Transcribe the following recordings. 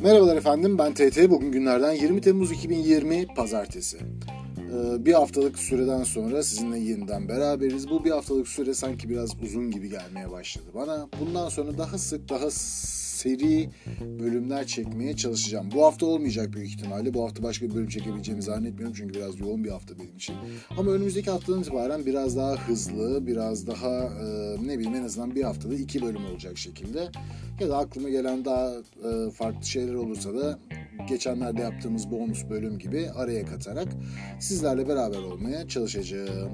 Merhabalar efendim ben TT. Bugün günlerden 20 Temmuz 2020 Pazartesi. Ee, bir haftalık süreden sonra sizinle yeniden beraberiz. Bu bir haftalık süre sanki biraz uzun gibi gelmeye başladı bana. Bundan sonra daha sık, daha seri bölümler çekmeye çalışacağım. Bu hafta olmayacak büyük ihtimalle. Bu hafta başka bir bölüm çekebileceğimi zannetmiyorum çünkü biraz yoğun bir hafta benim için. Ama önümüzdeki haftadan itibaren biraz daha hızlı, biraz daha e, ne bileyim en azından bir haftada iki bölüm olacak şekilde. Ya da aklıma gelen daha e, farklı şeyler olursa da geçenlerde yaptığımız bonus bölüm gibi araya katarak sizlerle beraber olmaya çalışacağım.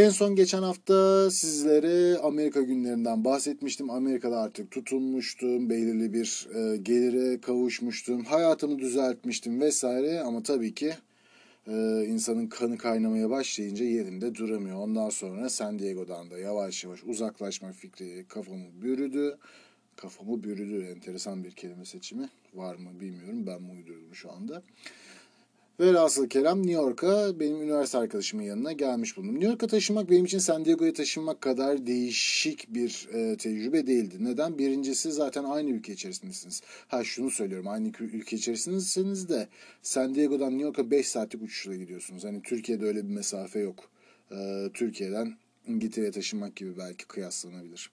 En son geçen hafta sizlere Amerika günlerinden bahsetmiştim. Amerika'da artık tutunmuştum, belirli bir e, gelire kavuşmuştum, hayatımı düzeltmiştim vesaire ama tabii ki e, insanın kanı kaynamaya başlayınca yerinde duramıyor. Ondan sonra San Diego'dan da yavaş yavaş uzaklaşma fikri kafamı bürüdü. Kafamı bürüdü. Enteresan bir kelime seçimi var mı bilmiyorum. Ben mi uydurdum şu anda. Velhasıl kelam New York'a benim üniversite arkadaşımın yanına gelmiş bulundum. New York'a taşınmak benim için San Diego'ya taşınmak kadar değişik bir e, tecrübe değildi. Neden? Birincisi zaten aynı ülke içerisindesiniz. Ha şunu söylüyorum aynı ülke içerisindesiniz de San Diego'dan New York'a 5 saatlik uçuşla gidiyorsunuz. Hani Türkiye'de öyle bir mesafe yok. E, Türkiye'den İngiltere'ye taşınmak gibi belki kıyaslanabilir.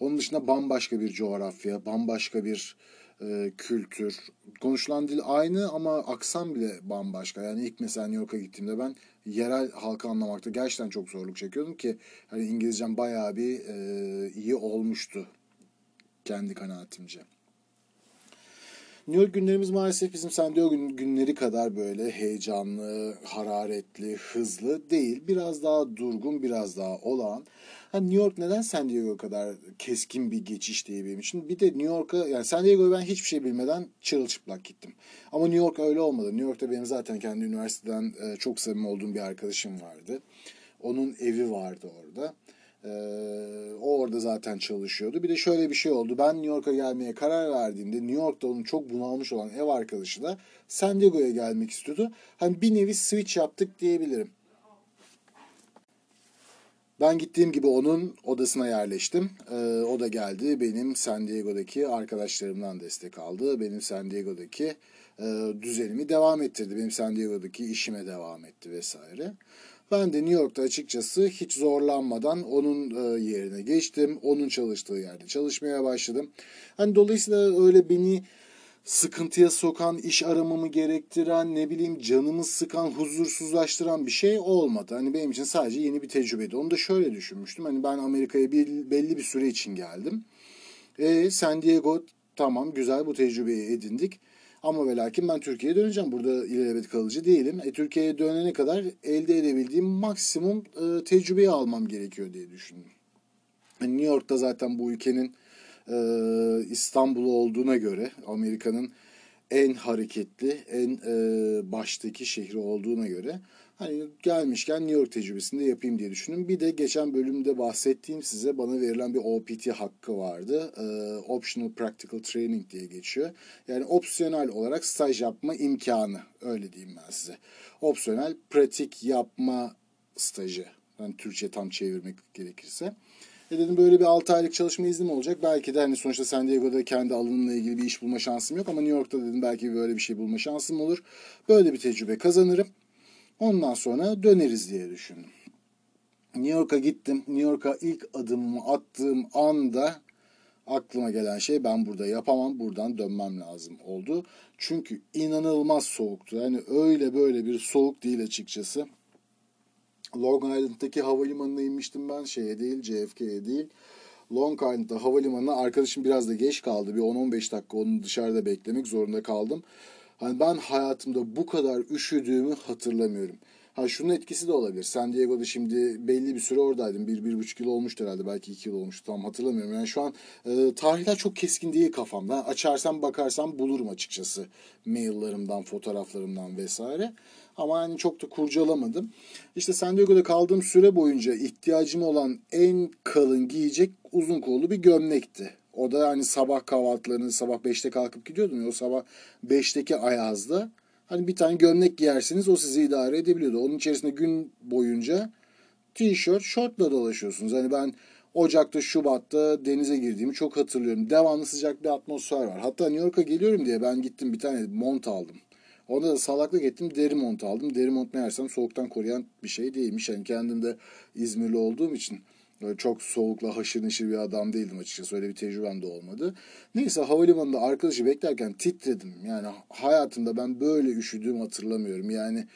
Onun dışında bambaşka bir coğrafya, bambaşka bir e, kültür. Konuşulan dil aynı ama aksan bile bambaşka. Yani ilk mesela New York'a gittiğimde ben yerel halkı anlamakta gerçekten çok zorluk çekiyordum ki hani İngilizcem bayağı bir e, iyi olmuştu kendi kanaatimce. New York günlerimiz maalesef bizim San Diego günleri kadar böyle heyecanlı, hararetli, hızlı değil. Biraz daha durgun, biraz daha olağan. Hani New York neden San Diego kadar keskin bir geçiş diye benim için. Bir de New York'a yani San Diego'yu ben hiçbir şey bilmeden çırılçıplak gittim. Ama New York öyle olmadı. New York'ta benim zaten kendi üniversiteden e, çok samimi olduğum bir arkadaşım vardı. Onun evi vardı orada. Ee, o orada zaten çalışıyordu. Bir de şöyle bir şey oldu. Ben New York'a gelmeye karar verdiğimde New York'ta onun çok bunalmış olan ev arkadaşı da San Diego'ya gelmek istiyordu. Hani bir nevi switch yaptık diyebilirim. Ben gittiğim gibi onun odasına yerleştim. Ee, o da geldi. Benim San Diego'daki arkadaşlarımdan destek aldı. Benim San Diego'daki e, düzenimi devam ettirdi. Benim San Diego'daki işime devam etti vesaire. Ben de New York'ta açıkçası hiç zorlanmadan onun e, yerine geçtim. Onun çalıştığı yerde çalışmaya başladım. Hani dolayısıyla öyle beni sıkıntıya sokan, iş aramamı gerektiren, ne bileyim canımı sıkan, huzursuzlaştıran bir şey olmadı. Hani benim için sadece yeni bir tecrübeydi. Onu da şöyle düşünmüştüm. Hani ben Amerika'ya bir, belli bir süre için geldim. E, San Diego tamam güzel bu tecrübeyi edindik. Ama ve lakin ben Türkiye'ye döneceğim. Burada ilelebet kalıcı değilim. E, Türkiye'ye dönene kadar elde edebildiğim maksimum e, tecrübeyi almam gerekiyor diye düşündüm. Yani New York'ta zaten bu ülkenin e, İstanbul'u olduğuna göre Amerika'nın en hareketli, en e, baştaki şehri olduğuna göre hani gelmişken New York tecrübesini de yapayım diye düşündüm. Bir de geçen bölümde bahsettiğim size bana verilen bir OPT hakkı vardı. E, Optional Practical Training diye geçiyor. Yani opsiyonel olarak staj yapma imkanı. Öyle diyeyim ben size. Opsiyonel pratik yapma stajı. Yani Türkçe tam çevirmek gerekirse. E dedim böyle bir 6 aylık çalışma iznim olacak. Belki de hani sonuçta San Diego'da kendi alanımla ilgili bir iş bulma şansım yok ama New York'ta dedim belki böyle bir şey bulma şansım olur. Böyle bir tecrübe kazanırım. Ondan sonra döneriz diye düşündüm. New York'a gittim. New York'a ilk adımımı attığım anda aklıma gelen şey ben burada yapamam, buradan dönmem lazım oldu. Çünkü inanılmaz soğuktu. Yani öyle böyle bir soğuk değil açıkçası. Long Island'daki havalimanına inmiştim ben. Şeye değil, JFK'ye değil. Long Island'da havalimanına arkadaşım biraz da geç kaldı. Bir 10-15 dakika onu dışarıda beklemek zorunda kaldım. Hani ben hayatımda bu kadar üşüdüğümü hatırlamıyorum. Ha şunun etkisi de olabilir. San Diego'da şimdi belli bir süre oradaydım. Bir, bir buçuk yıl olmuştu herhalde. Belki iki yıl olmuştu. Tam hatırlamıyorum. Yani şu an e, tarihler çok keskin değil kafamda. Açarsam bakarsam bulurum açıkçası. Maillarımdan, fotoğraflarımdan vesaire. Ama yani çok da kurcalamadım. İşte San Diego'da kaldığım süre boyunca ihtiyacım olan en kalın giyecek uzun kollu bir gömlekti. O da hani sabah kahvaltılarını sabah 5'te kalkıp gidiyordum o sabah 5'teki ayazda Hani bir tane gömlek giyersiniz o sizi idare edebiliyordu. Onun içerisinde gün boyunca tişört, şortla dolaşıyorsunuz. Hani ben Ocak'ta, Şubat'ta denize girdiğimi çok hatırlıyorum. Devamlı sıcak bir atmosfer var. Hatta New York'a geliyorum diye ben gittim bir tane mont aldım. Onda da salaklık ettim deri mont aldım. Deri mont meğersem soğuktan koruyan bir şey değilmiş. Yani kendim de İzmirli olduğum için Böyle çok soğukla haşır neşir bir adam değildim açıkçası. Öyle bir tecrübem de olmadı. Neyse havalimanında arkadaşı beklerken titredim. Yani hayatımda ben böyle üşüdüğümü hatırlamıyorum. Yani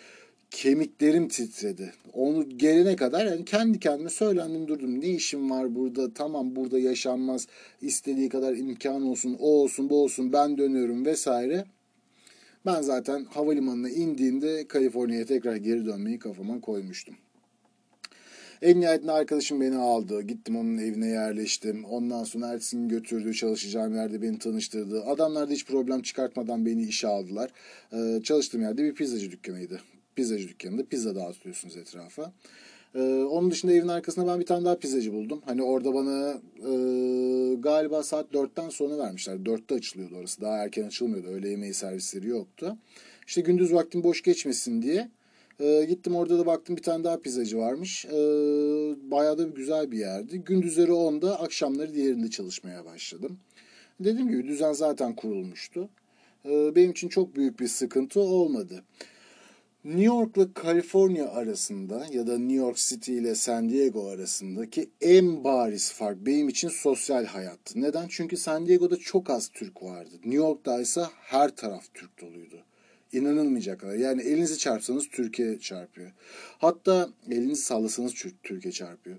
kemiklerim titredi. Onu gelene kadar yani kendi kendime söylendim durdum. Ne işim var burada? Tamam burada yaşanmaz. İstediği kadar imkan olsun. O olsun bu olsun. Ben dönüyorum vesaire. Ben zaten havalimanına indiğimde Kaliforniya'ya tekrar geri dönmeyi kafama koymuştum. En nihayetinde arkadaşım beni aldı. Gittim onun evine yerleştim. Ondan sonra ertesi gün götürdü. Çalışacağım yerde beni tanıştırdı. Adamlar da hiç problem çıkartmadan beni işe aldılar. Ee, çalıştığım yerde bir pizzacı dükkanıydı. Pizzacı dükkanında pizza dağıtıyorsunuz etrafa. Ee, onun dışında evin arkasında ben bir tane daha pizzacı buldum. Hani orada bana e, galiba saat 4'ten sonra vermişler. 4'te açılıyordu orası. Daha erken açılmıyordu. Öğle yemeği servisleri yoktu. İşte gündüz vaktim boş geçmesin diye e, gittim orada da baktım bir tane daha pizzacı varmış. E, bayağı da güzel bir yerdi. Gündüzleri 10'da akşamları diğerinde çalışmaya başladım. Dediğim gibi düzen zaten kurulmuştu. E, benim için çok büyük bir sıkıntı olmadı. New York'la Kaliforniya arasında ya da New York City ile San Diego arasındaki en bariz fark benim için sosyal hayattı. Neden? Çünkü San Diego'da çok az Türk vardı. New York'ta ise her taraf Türk doluydu. İnanılmayacak kadar. Yani elinizi çarpsanız Türkiye çarpıyor. Hatta elinizi sallasanız Türkiye çarpıyor.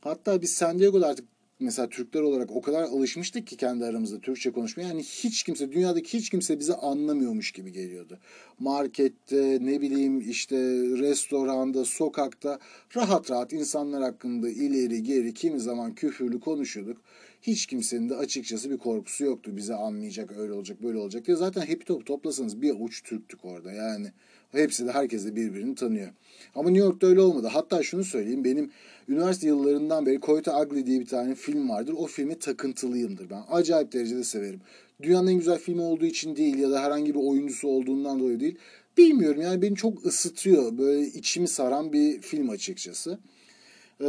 Hatta biz San Diego'da artık mesela Türkler olarak o kadar alışmıştık ki kendi aramızda Türkçe konuşmaya. Yani hiç kimse, dünyadaki hiç kimse bizi anlamıyormuş gibi geliyordu. Markette, ne bileyim işte restoranda, sokakta rahat rahat insanlar hakkında ileri geri kimi zaman küfürlü konuşuyorduk. Hiç kimsenin de açıkçası bir korkusu yoktu. Bize anlayacak, öyle olacak, böyle olacak diye. Zaten hep top toplasanız bir avuç Türktük orada. Yani hepsi de herkes de birbirini tanıyor. Ama New York'ta öyle olmadı. Hatta şunu söyleyeyim. Benim üniversite yıllarından beri Koyta Ugly diye bir tane film vardır. O filme takıntılıyımdır ben. Acayip derecede severim. Dünyanın en güzel filmi olduğu için değil ya da herhangi bir oyuncusu olduğundan dolayı değil. Bilmiyorum yani beni çok ısıtıyor. Böyle içimi saran bir film açıkçası. Ee,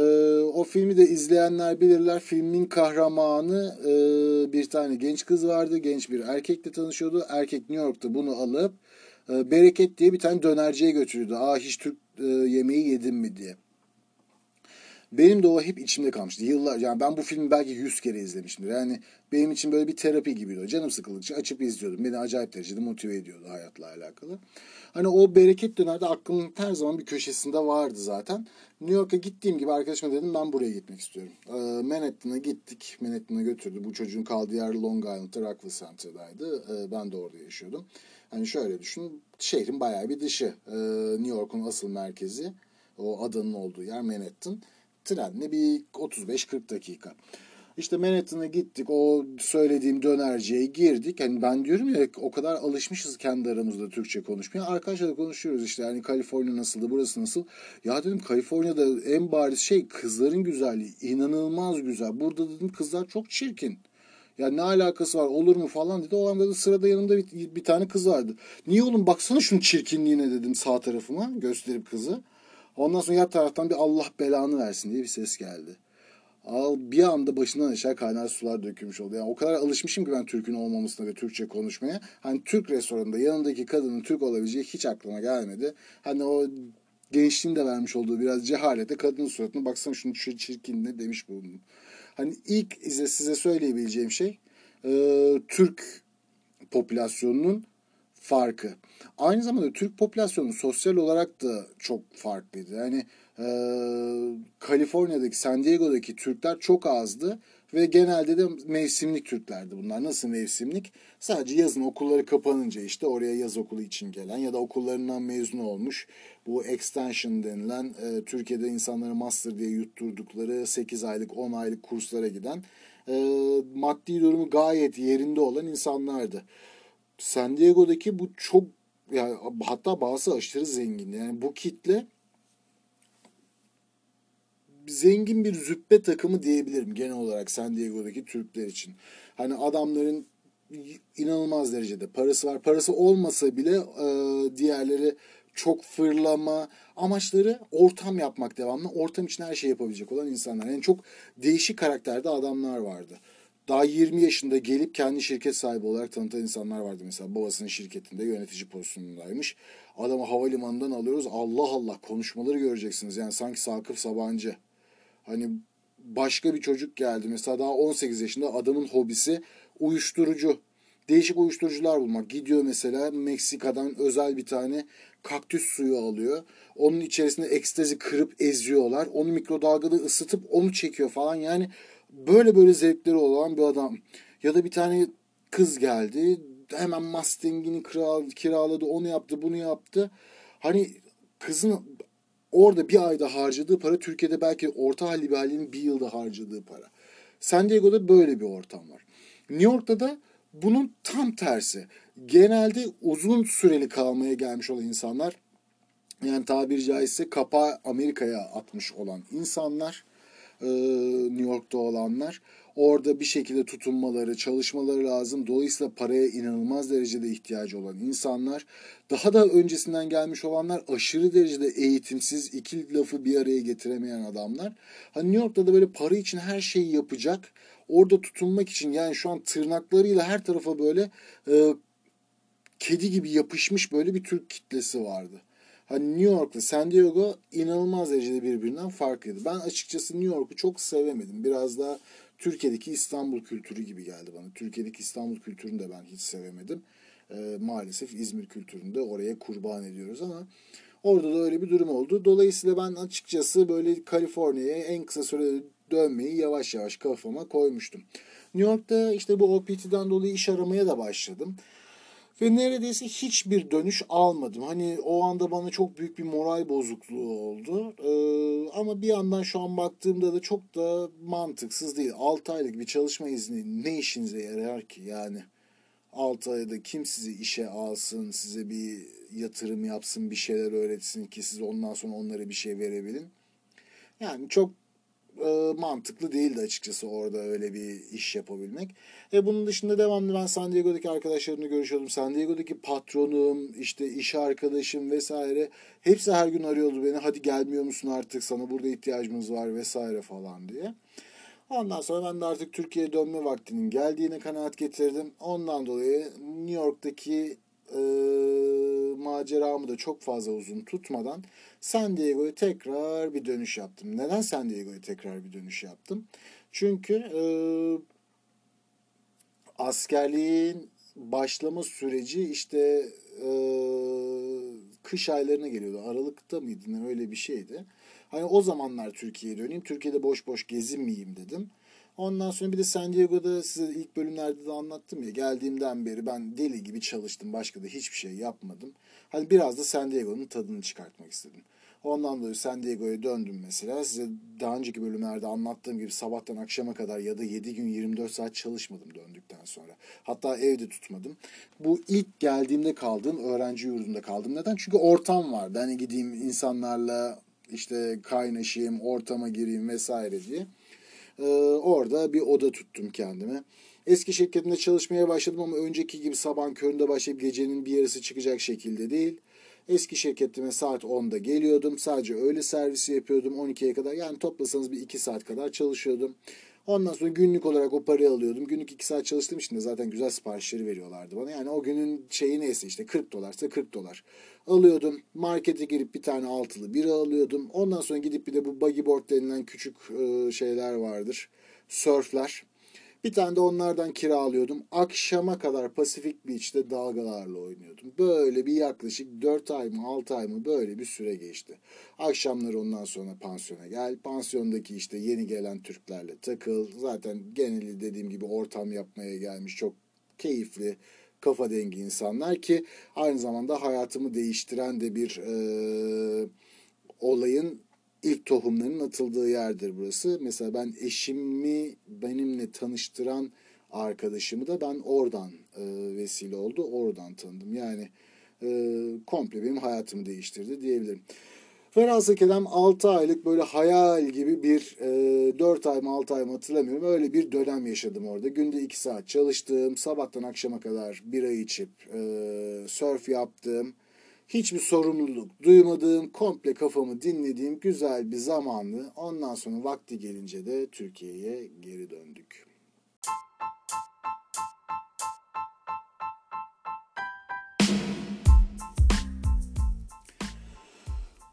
o filmi de izleyenler bilirler. Filmin kahramanı e, bir tane genç kız vardı. Genç bir erkekle tanışıyordu. Erkek New York'ta bunu alıp e, Bereket diye bir tane dönerciye götürüyordu. Aa hiç Türk e, yemeği yedim mi diye. Benim de o hep içimde kalmıştı. Yıllar yani ben bu filmi belki yüz kere izlemişimdir. Yani benim için böyle bir terapi gibiydi. Canım sıkıldıkça açıp izliyordum. Beni acayip derecede motive ediyordu hayatla alakalı. Hani o bereket dönerde aklımın her zaman bir köşesinde vardı zaten. New York'a gittiğim gibi arkadaşıma dedim ben buraya gitmek istiyorum. Ee, Manhattan'a gittik. Manhattan'a götürdü. Bu çocuğun kaldığı yer Long Island'da Rockefeller Center'daydı. Ee, ben de orada yaşıyordum. Hani şöyle düşün. Şehrin bayağı bir dışı. Ee, New York'un asıl merkezi. O adanın olduğu yer Manhattan. Trenle bir 35-40 dakika. İşte Manhattan'a gittik. O söylediğim dönerciye girdik. Hani ben diyorum ya o kadar alışmışız kendi aramızda Türkçe konuşmaya. Arkadaşlarla konuşuyoruz işte yani Kaliforniya nasıldı, burası nasıl? Ya dedim Kaliforniya'da en bariz şey kızların güzelliği. inanılmaz güzel. Burada dedim kızlar çok çirkin. Ya ne alakası var olur mu falan dedi. O anda da sırada yanımda bir, bir tane kız vardı. Niye oğlum baksana şunun çirkinliğine dedim sağ tarafıma gösterip kızı. Ondan sonra yan taraftan bir Allah belanı versin diye bir ses geldi. Al bir anda başından aşağı kaynar sular dökülmüş oldu. Yani o kadar alışmışım ki ben Türk'ün olmamasına ve Türkçe konuşmaya. Hani Türk restoranında yanındaki kadının Türk olabileceği hiç aklıma gelmedi. Hani o gençliğin de vermiş olduğu biraz cehalete kadının suratına baksana şunu şu çirkinliğine demiş bulundum. Hani ilk size söyleyebileceğim şey e, Türk popülasyonunun farkı. Aynı zamanda Türk popülasyonu sosyal olarak da çok farklıydı. Yani e, Kaliforniya'daki, San Diego'daki Türkler çok azdı ve genelde de mevsimlik Türklerdi bunlar. Nasıl mevsimlik? Sadece yazın okulları kapanınca işte oraya yaz okulu için gelen ya da okullarından mezun olmuş bu extension denilen e, Türkiye'de insanları master diye yutturdukları 8 aylık 10 aylık kurslara giden e, maddi durumu gayet yerinde olan insanlardı. San Diego'daki bu çok yani hatta bazı aşırı zengin. Yani bu kitle zengin bir züppe takımı diyebilirim genel olarak San Diego'daki Türkler için. Hani adamların inanılmaz derecede parası var. Parası olmasa bile e, diğerleri çok fırlama amaçları ortam yapmak devamlı. Ortam için her şey yapabilecek olan insanlar. Yani çok değişik karakterde adamlar vardı. Daha 20 yaşında gelip kendi şirket sahibi olarak tanıtan insanlar vardı mesela. Babasının şirketinde yönetici pozisyonundaymış. Adamı havalimanından alıyoruz. Allah Allah konuşmaları göreceksiniz. Yani sanki Sakıp Sabancı. Hani başka bir çocuk geldi. Mesela daha 18 yaşında adamın hobisi uyuşturucu. Değişik uyuşturucular bulmak. Gidiyor mesela Meksika'dan özel bir tane kaktüs suyu alıyor. Onun içerisinde ekstazi kırıp eziyorlar. Onu mikrodalgada ısıtıp onu çekiyor falan. Yani böyle böyle zevkleri olan bir adam. Ya da bir tane kız geldi. Hemen Mustang'ini kiraladı. Onu yaptı, bunu yaptı. Hani kızın orada bir ayda harcadığı para Türkiye'de belki orta halli bir ailenin bir yılda harcadığı para. San Diego'da böyle bir ortam var. New York'ta da bunun tam tersi. Genelde uzun süreli kalmaya gelmiş olan insanlar yani tabiri caizse kapağı Amerika'ya atmış olan insanlar New York'ta olanlar orada bir şekilde tutunmaları, çalışmaları lazım. Dolayısıyla paraya inanılmaz derecede ihtiyacı olan insanlar, daha da öncesinden gelmiş olanlar aşırı derecede eğitimsiz, iki lafı bir araya getiremeyen adamlar. Hani New York'ta da böyle para için her şeyi yapacak. Orada tutunmak için yani şu an tırnaklarıyla her tarafa böyle e, kedi gibi yapışmış böyle bir Türk kitlesi vardı. Hani New York'la San Diego inanılmaz derecede birbirinden farklıydı. Ben açıkçası New York'u çok sevemedim. Biraz daha Türkiye'deki İstanbul kültürü gibi geldi bana. Türkiye'deki İstanbul kültürünü de ben hiç sevemedim. E, maalesef İzmir kültürünü de oraya kurban ediyoruz ama orada da öyle bir durum oldu. Dolayısıyla ben açıkçası böyle Kaliforniya'ya en kısa sürede dönmeyi yavaş yavaş kafama koymuştum. New York'ta işte bu OPT'den dolayı iş aramaya da başladım. Ve neredeyse hiçbir dönüş almadım. Hani o anda bana çok büyük bir moral bozukluğu oldu. Ee, ama bir yandan şu an baktığımda da çok da mantıksız değil. 6 aylık bir çalışma izni ne işinize yarar ki yani? 6 ayda kim sizi işe alsın, size bir yatırım yapsın, bir şeyler öğretsin ki siz ondan sonra onlara bir şey verebilin. Yani çok e, mantıklı değildi açıkçası orada öyle bir iş yapabilmek. E bunun dışında devamlı ben San Diego'daki arkadaşlarımla görüşüyordum. San Diego'daki patronum, işte iş arkadaşım vesaire hepsi her gün arıyordu beni. Hadi gelmiyor musun artık sana burada ihtiyacımız var vesaire falan diye. Ondan sonra ben de artık Türkiye'ye dönme vaktinin geldiğine kanaat getirdim. Ondan dolayı New York'taki e, maceramı da çok fazla uzun tutmadan San Diego'ya tekrar bir dönüş yaptım. Neden San Diego'ya tekrar bir dönüş yaptım? Çünkü e, askerliğin başlama süreci işte e, kış aylarına geliyordu. Aralıkta mıydı ne öyle bir şeydi. Hani o zamanlar Türkiye'ye döneyim. Türkiye'de boş boş gezinmeyeyim dedim. Ondan sonra bir de San Diego'da size ilk bölümlerde de anlattım ya. Geldiğimden beri ben deli gibi çalıştım. Başka da hiçbir şey yapmadım. Hani biraz da San Diego'nun tadını çıkartmak istedim. Ondan dolayı San Diego'ya döndüm mesela. Size daha önceki bölümlerde anlattığım gibi sabahtan akşama kadar ya da 7 gün 24 saat çalışmadım döndükten sonra. Hatta evde tutmadım. Bu ilk geldiğimde kaldığım öğrenci yurdunda kaldım. Neden? Çünkü ortam vardı. Hani gideyim insanlarla işte kaynaşayım, ortama gireyim vesaire diye. Ee, orada bir oda tuttum kendime. Eski şirketimde çalışmaya başladım ama önceki gibi sabah köründe başlayıp gecenin bir yarısı çıkacak şekilde değil. Eski şirketime saat 10'da geliyordum. Sadece öğle servisi yapıyordum 12'ye kadar. Yani toplasanız bir 2 saat kadar çalışıyordum. Ondan sonra günlük olarak o parayı alıyordum. Günlük 2 saat çalıştığım için de zaten güzel siparişleri veriyorlardı bana. Yani o günün şeyi neyse işte 40 dolarsa 40 dolar. Alıyordum. Markete girip bir tane altılı bira alıyordum. Ondan sonra gidip bir de bu buggy board denilen küçük şeyler vardır. Surfler. Bir tane de onlardan kiralıyordum. Akşama kadar Pacific Beach'te dalgalarla oynuyordum. Böyle bir yaklaşık 4 ay mı 6 ay mı böyle bir süre geçti. Akşamları ondan sonra pansiyona gel. Pansiyondaki işte yeni gelen Türklerle takıl. Zaten geneli dediğim gibi ortam yapmaya gelmiş çok keyifli kafa dengi insanlar ki aynı zamanda hayatımı değiştiren de bir e, olayın ilk tohumların atıldığı yerdir burası. Mesela ben eşimi benimle tanıştıran arkadaşımı da ben oradan e, vesile oldu. Oradan tanıdım. Yani e, komple benim hayatımı değiştirdi diyebilirim. Ferası kelam 6 aylık böyle hayal gibi bir e, 4 ay mı 6 ay mı hatırlamıyorum. Öyle bir dönem yaşadım orada. Günde 2 saat çalıştım. Sabahtan akşama kadar bira içip e, surf yaptım. Hiçbir sorumluluk duymadığım, komple kafamı dinlediğim güzel bir zamanlı. Ondan sonra vakti gelince de Türkiye'ye geri döndük.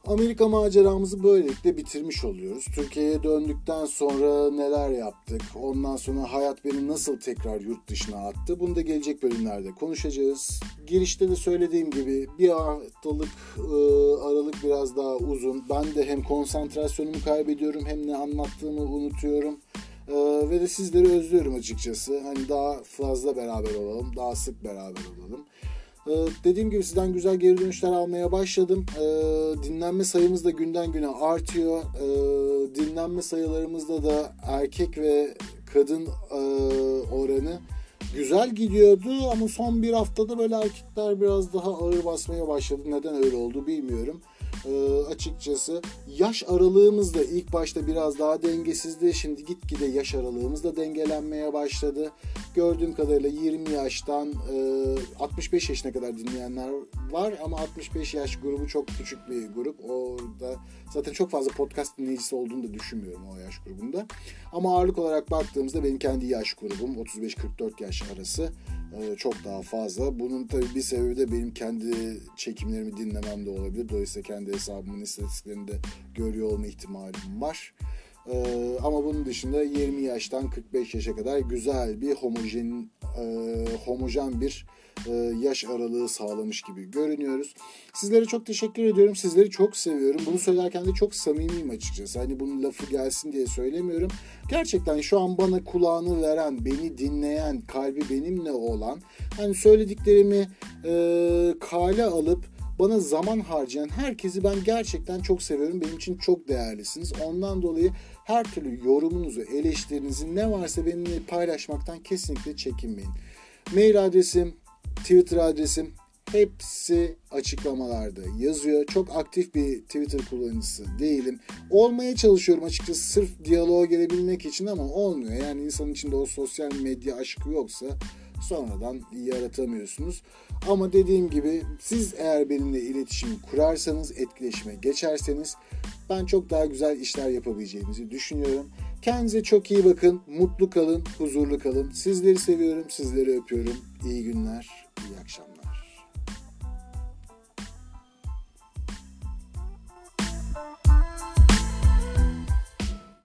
Amerika maceramızı böylelikle bitirmiş oluyoruz. Türkiye'ye döndükten sonra neler yaptık? Ondan sonra hayat beni nasıl tekrar yurt dışına attı? Bunu da gelecek bölümlerde konuşacağız. Girişte de söylediğim gibi bir haftalık e, aralık biraz daha uzun. Ben de hem konsantrasyonumu kaybediyorum hem ne anlattığımı unutuyorum. Ee, ve de sizleri özlüyorum açıkçası. Hani daha fazla beraber olalım, daha sık beraber olalım. Ee, dediğim gibi sizden güzel geri dönüşler almaya başladım. Ee, dinlenme sayımız da günden güne artıyor. Ee, dinlenme sayılarımızda da erkek ve kadın e, oranı güzel gidiyordu ama son bir haftada böyle erkekler biraz daha ağır basmaya başladı. Neden öyle oldu bilmiyorum. Ee, açıkçası yaş aralığımız da ilk başta biraz daha dengesizdi. Şimdi gitgide yaş aralığımız da dengelenmeye başladı. Gördüğüm kadarıyla 20 yaştan e, 65 yaşına kadar dinleyenler var ama 65 yaş grubu çok küçük bir grup. Orada zaten çok fazla podcast dinleyicisi olduğunu da düşünmüyorum o yaş grubunda. Ama ağırlık olarak baktığımızda benim kendi yaş grubum 35-44 yaş arası e, çok daha fazla. Bunun tabii bir sebebi de benim kendi çekimlerimi dinlemem de olabilir. Dolayısıyla kendi hesabımın istatistiklerini de görüyor olma ihtimalim var. Ee, ama bunun dışında 20 yaştan 45 yaşa kadar güzel bir homojen e, homojen bir e, yaş aralığı sağlamış gibi görünüyoruz. Sizlere çok teşekkür ediyorum. Sizleri çok seviyorum. Bunu söylerken de çok samimiyim açıkçası. Hani bunun lafı gelsin diye söylemiyorum. Gerçekten şu an bana kulağını veren, beni dinleyen, kalbi benimle olan, hani söylediklerimi e, kale alıp bana zaman harcayan herkesi ben gerçekten çok seviyorum. Benim için çok değerlisiniz. Ondan dolayı her türlü yorumunuzu, eleştirinizi ne varsa benimle paylaşmaktan kesinlikle çekinmeyin. Mail adresim, Twitter adresim hepsi açıklamalarda yazıyor. Çok aktif bir Twitter kullanıcısı değilim. Olmaya çalışıyorum açıkçası sırf diyaloğa gelebilmek için ama olmuyor. Yani insanın içinde o sosyal medya aşkı yoksa sonradan yaratamıyorsunuz. Ama dediğim gibi siz eğer benimle iletişim kurarsanız, etkileşime geçerseniz ben çok daha güzel işler yapabileceğimizi düşünüyorum. Kendinize çok iyi bakın, mutlu kalın, huzurlu kalın. Sizleri seviyorum, sizleri öpüyorum. İyi günler, iyi akşamlar.